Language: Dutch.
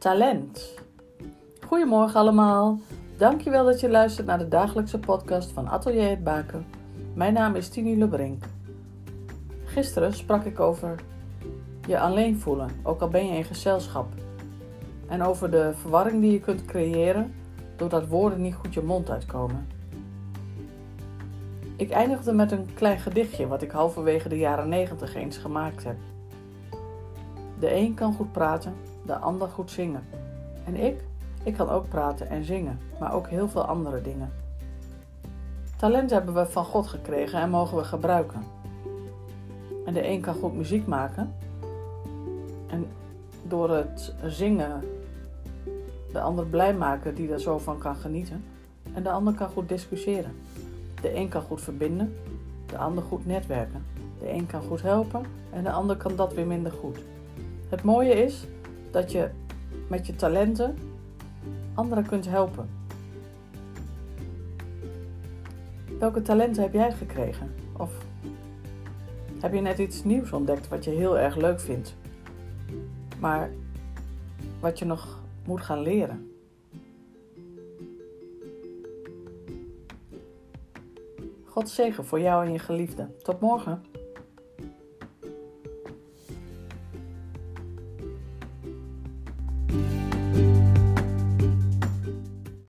Talent. Goedemorgen allemaal. Dankjewel dat je luistert naar de dagelijkse podcast van Atelier het Baken. Mijn naam is Tini Lebrink. Gisteren sprak ik over je alleen voelen, ook al ben je in gezelschap. En over de verwarring die je kunt creëren doordat woorden niet goed je mond uitkomen. Ik eindigde met een klein gedichtje wat ik halverwege de jaren negentig eens gemaakt heb. De een kan goed praten, de ander goed zingen. En ik? Ik kan ook praten en zingen, maar ook heel veel andere dingen. Talent hebben we van God gekregen en mogen we gebruiken. En de een kan goed muziek maken. En door het zingen de ander blij maken die er zo van kan genieten. En de ander kan goed discussiëren. De een kan goed verbinden, de ander goed netwerken. De een kan goed helpen en de ander kan dat weer minder goed. Het mooie is dat je met je talenten anderen kunt helpen. Welke talenten heb jij gekregen? Of heb je net iets nieuws ontdekt wat je heel erg leuk vindt, maar wat je nog moet gaan leren? God zegen voor jou en je geliefde. Tot morgen.